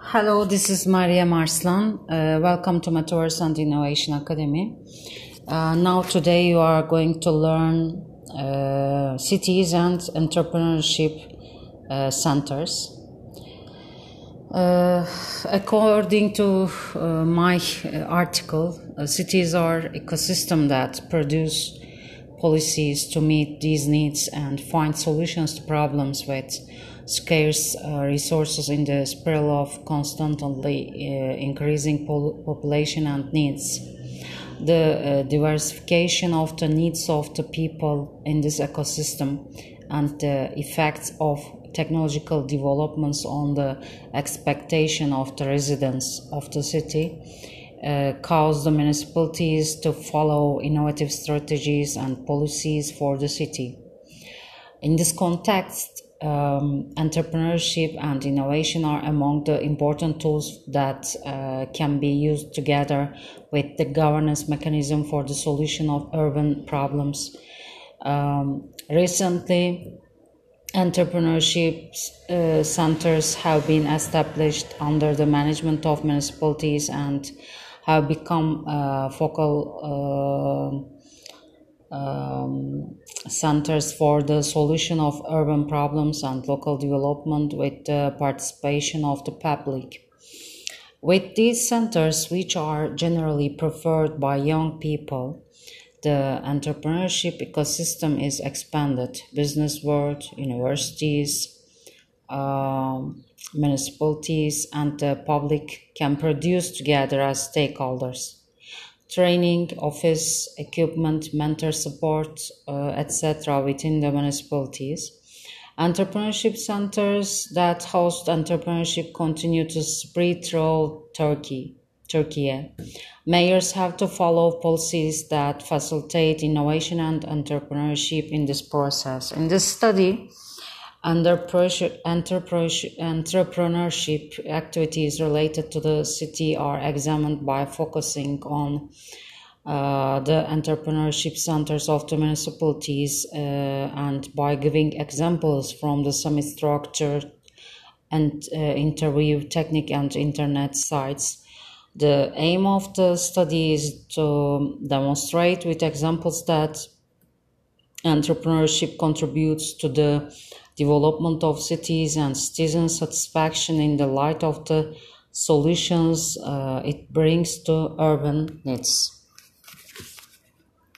Hello, this is Maria Marslan. Uh, welcome to Metaverse and Innovation Academy. Uh, now, today you are going to learn uh, cities and entrepreneurship uh, centers. Uh, according to uh, my article, cities are ecosystem that produce policies to meet these needs and find solutions to problems with scarce uh, resources in the spiral of constantly uh, increasing pol- population and needs. The uh, diversification of the needs of the people in this ecosystem and the effects of technological developments on the expectation of the residents of the city uh, cause the municipalities to follow innovative strategies and policies for the city. In this context, um, entrepreneurship and innovation are among the important tools that uh, can be used together with the governance mechanism for the solution of urban problems. Um, recently, entrepreneurship uh, centers have been established under the management of municipalities and have become focal uh, um, centers for the solution of urban problems and local development with the participation of the public. With these centers, which are generally preferred by young people, the entrepreneurship ecosystem is expanded. Business world, universities, um, municipalities and the public can produce together as stakeholders. Training, office, equipment, mentor support, uh, etc., within the municipalities. Entrepreneurship centers that host entrepreneurship continue to spread through Turkey. Turkey. Mayors have to follow policies that facilitate innovation and entrepreneurship in this process. In this study, entrepreneurship activities related to the city are examined by focusing on uh, the entrepreneurship centers of the municipalities uh, and by giving examples from the semi-structured and uh, interview technique and internet sites. The aim of the study is to demonstrate with examples that entrepreneurship contributes to the development of cities and citizen satisfaction in the light of the solutions uh, it brings to urban needs.